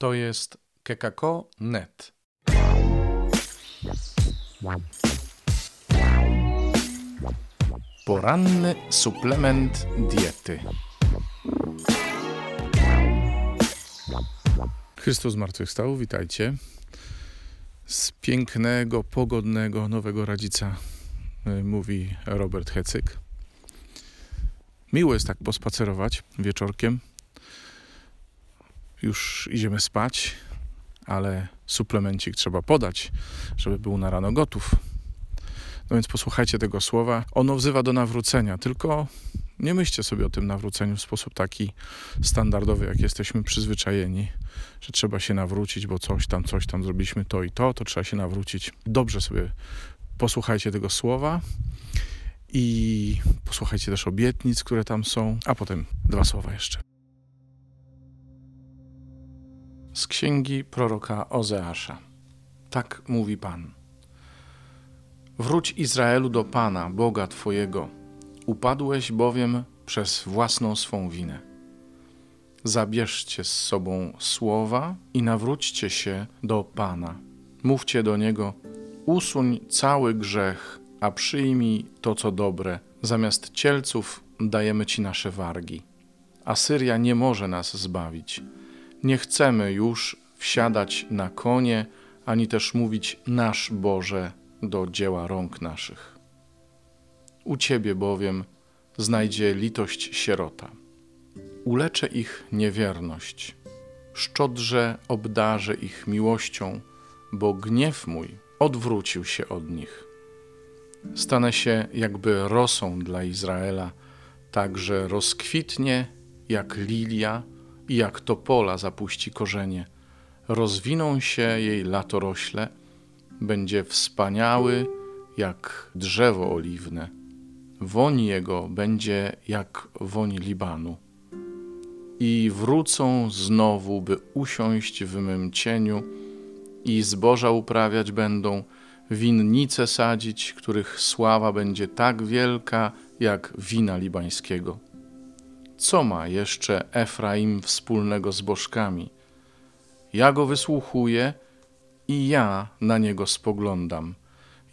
To jest kekako.net. Poranny suplement diety. Chrystus zmartwychwstał, witajcie. Z pięknego, pogodnego Nowego Radzica y, mówi Robert Hecyk. Miło jest tak pospacerować wieczorkiem. Już idziemy spać, ale suplemencik trzeba podać, żeby był na rano gotów. No więc posłuchajcie tego słowa. Ono wzywa do nawrócenia, tylko nie myślcie sobie o tym nawróceniu w sposób taki standardowy, jak jesteśmy przyzwyczajeni, że trzeba się nawrócić, bo coś tam, coś tam zrobiliśmy to i to, to trzeba się nawrócić. Dobrze sobie posłuchajcie tego słowa i posłuchajcie też obietnic, które tam są, a potem dwa słowa jeszcze. Z księgi proroka Ozeasza. Tak mówi Pan. Wróć Izraelu do Pana, Boga Twojego. Upadłeś bowiem przez własną swą winę. Zabierzcie z sobą słowa i nawróćcie się do Pana. Mówcie do Niego, usuń cały grzech, a przyjmij to, co dobre. Zamiast cielców dajemy Ci nasze wargi. Asyria nie może nas zbawić. Nie chcemy już wsiadać na konie, ani też mówić nasz Boże do dzieła rąk naszych. U Ciebie bowiem znajdzie litość sierota. Uleczę ich niewierność, szczodrze obdarzę ich miłością, bo gniew mój odwrócił się od nich. Stanę się jakby rosą dla Izraela, tak że rozkwitnie jak lilia i jak topola zapuści korzenie. Rozwiną się jej latorośle, będzie wspaniały jak drzewo oliwne. Woń jego będzie jak woń Libanu. I wrócą znowu, by usiąść w mym cieniu, i zboża uprawiać będą, winnice sadzić, których sława będzie tak wielka jak wina libańskiego. Co ma jeszcze Efraim wspólnego z bożkami? Ja go wysłuchuję i ja na niego spoglądam.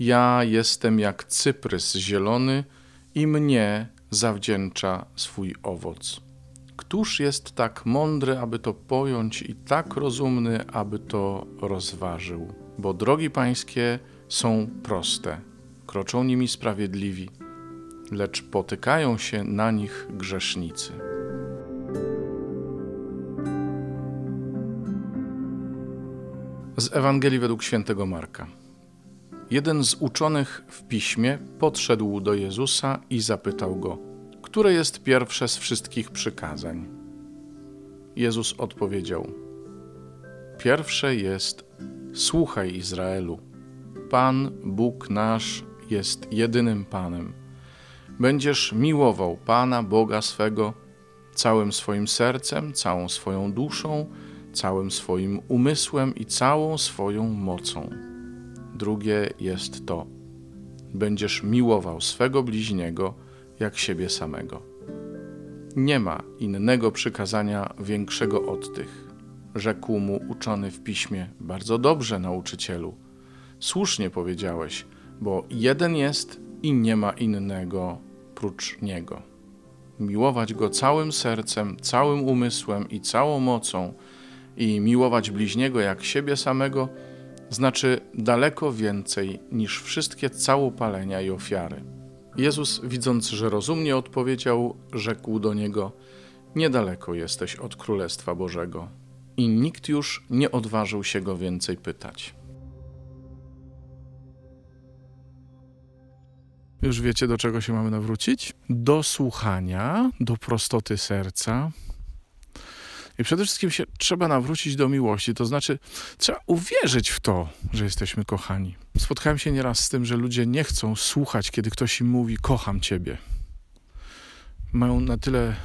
Ja jestem jak cyprys zielony i mnie zawdzięcza swój owoc. Któż jest tak mądry, aby to pojąć, i tak rozumny, aby to rozważył? Bo drogi pańskie są proste, kroczą nimi sprawiedliwi, lecz potykają się na nich grzesznicy. Z Ewangelii według świętego Marka. Jeden z uczonych w piśmie podszedł do Jezusa i zapytał go: Które jest pierwsze z wszystkich przykazań? Jezus odpowiedział: Pierwsze jest: Słuchaj Izraelu. Pan, Bóg nasz, jest jedynym Panem. Będziesz miłował Pana, Boga swego, całym swoim sercem, całą swoją duszą, całym swoim umysłem i całą swoją mocą. Drugie jest to: będziesz miłował swego bliźniego jak siebie samego. Nie ma innego przykazania większego od tych, rzekł mu uczony w piśmie: Bardzo dobrze, nauczycielu. Słusznie powiedziałeś, bo jeden jest i nie ma innego prócz niego. Miłować go całym sercem, całym umysłem i całą mocą i miłować bliźniego jak siebie samego znaczy daleko więcej niż wszystkie całopalenia i ofiary. Jezus, widząc, że rozumnie odpowiedział, rzekł do niego: Niedaleko jesteś od Królestwa Bożego. I nikt już nie odważył się go więcej pytać. Już wiecie, do czego się mamy nawrócić? Do słuchania, do prostoty serca, i przede wszystkim się trzeba nawrócić do miłości, to znaczy trzeba uwierzyć w to, że jesteśmy kochani. Spotkałem się nieraz z tym, że ludzie nie chcą słuchać, kiedy ktoś im mówi: Kocham Ciebie. Mają na tyle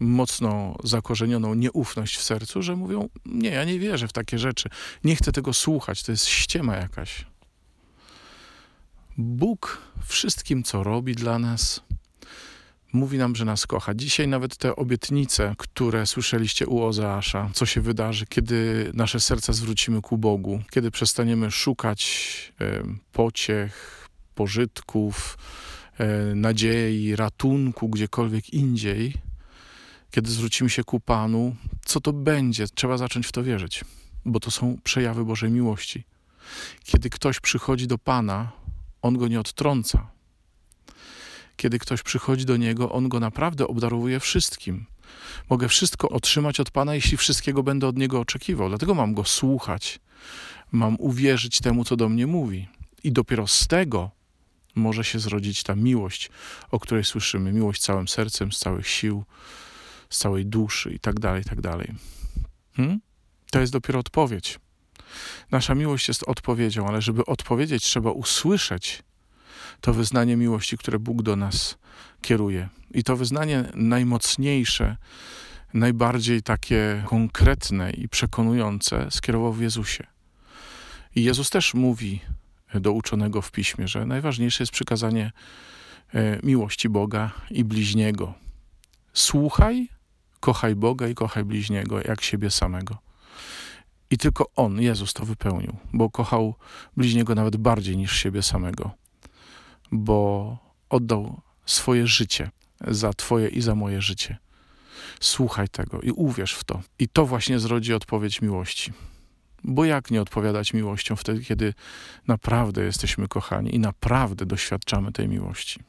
mocno zakorzenioną nieufność w sercu, że mówią: Nie, ja nie wierzę w takie rzeczy, nie chcę tego słuchać, to jest ściema jakaś. Bóg wszystkim, co robi dla nas, Mówi nam, że nas kocha. Dzisiaj nawet te obietnice, które słyszeliście u Ozeasza, co się wydarzy, kiedy nasze serca zwrócimy ku Bogu, kiedy przestaniemy szukać pociech, pożytków, e, nadziei, ratunku gdziekolwiek indziej, kiedy zwrócimy się ku Panu, co to będzie? Trzeba zacząć w to wierzyć, bo to są przejawy Bożej miłości. Kiedy ktoś przychodzi do Pana, On go nie odtrąca. Kiedy ktoś przychodzi do Niego, On go naprawdę obdarowuje wszystkim. Mogę wszystko otrzymać od Pana, jeśli wszystkiego będę od Niego oczekiwał. Dlatego mam Go słuchać. Mam uwierzyć temu, co do mnie mówi. I dopiero z tego może się zrodzić ta miłość, o której słyszymy. Miłość całym sercem, z całych sił, z całej duszy i tak dalej, i tak dalej. Hmm? To jest dopiero odpowiedź. Nasza miłość jest odpowiedzią, ale żeby odpowiedzieć, trzeba usłyszeć to wyznanie miłości, które Bóg do nas kieruje. I to wyznanie najmocniejsze, najbardziej takie konkretne i przekonujące skierował w Jezusie. I Jezus też mówi do uczonego w piśmie, że najważniejsze jest przykazanie e, miłości Boga i bliźniego. Słuchaj, kochaj Boga i kochaj bliźniego jak siebie samego. I tylko On, Jezus, to wypełnił, bo kochał bliźniego nawet bardziej niż siebie samego, bo oddał swoje życie za Twoje i za moje życie. Słuchaj tego i uwierz w to. I to właśnie zrodzi odpowiedź miłości. Bo jak nie odpowiadać miłością wtedy, kiedy naprawdę jesteśmy kochani i naprawdę doświadczamy tej miłości?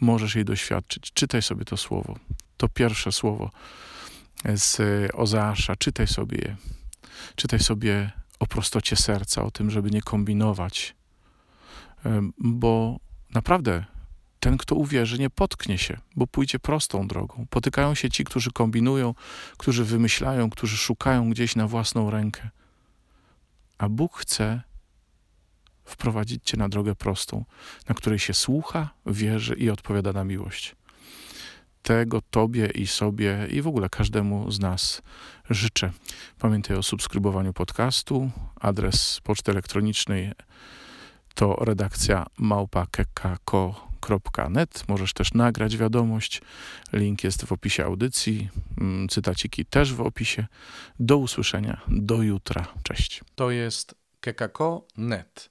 Możesz jej doświadczyć. Czytaj sobie to słowo. To pierwsze słowo z Ozeasza. Czytaj sobie je. Czytaj sobie o prostocie serca, o tym, żeby nie kombinować. Bo naprawdę ten, kto uwierzy, nie potknie się, bo pójdzie prostą drogą. Potykają się ci, którzy kombinują, którzy wymyślają, którzy szukają gdzieś na własną rękę. A Bóg chce wprowadzić cię na drogę prostą, na której się słucha, wierzy i odpowiada na miłość. Tego Tobie i sobie i w ogóle każdemu z nas życzę. Pamiętaj o subskrybowaniu podcastu. Adres poczty elektronicznej to redakcja małpa.kekako.net. Możesz też nagrać wiadomość. Link jest w opisie audycji. Mm, cytaciki też w opisie. Do usłyszenia. Do jutra. Cześć. To jest kekako.net.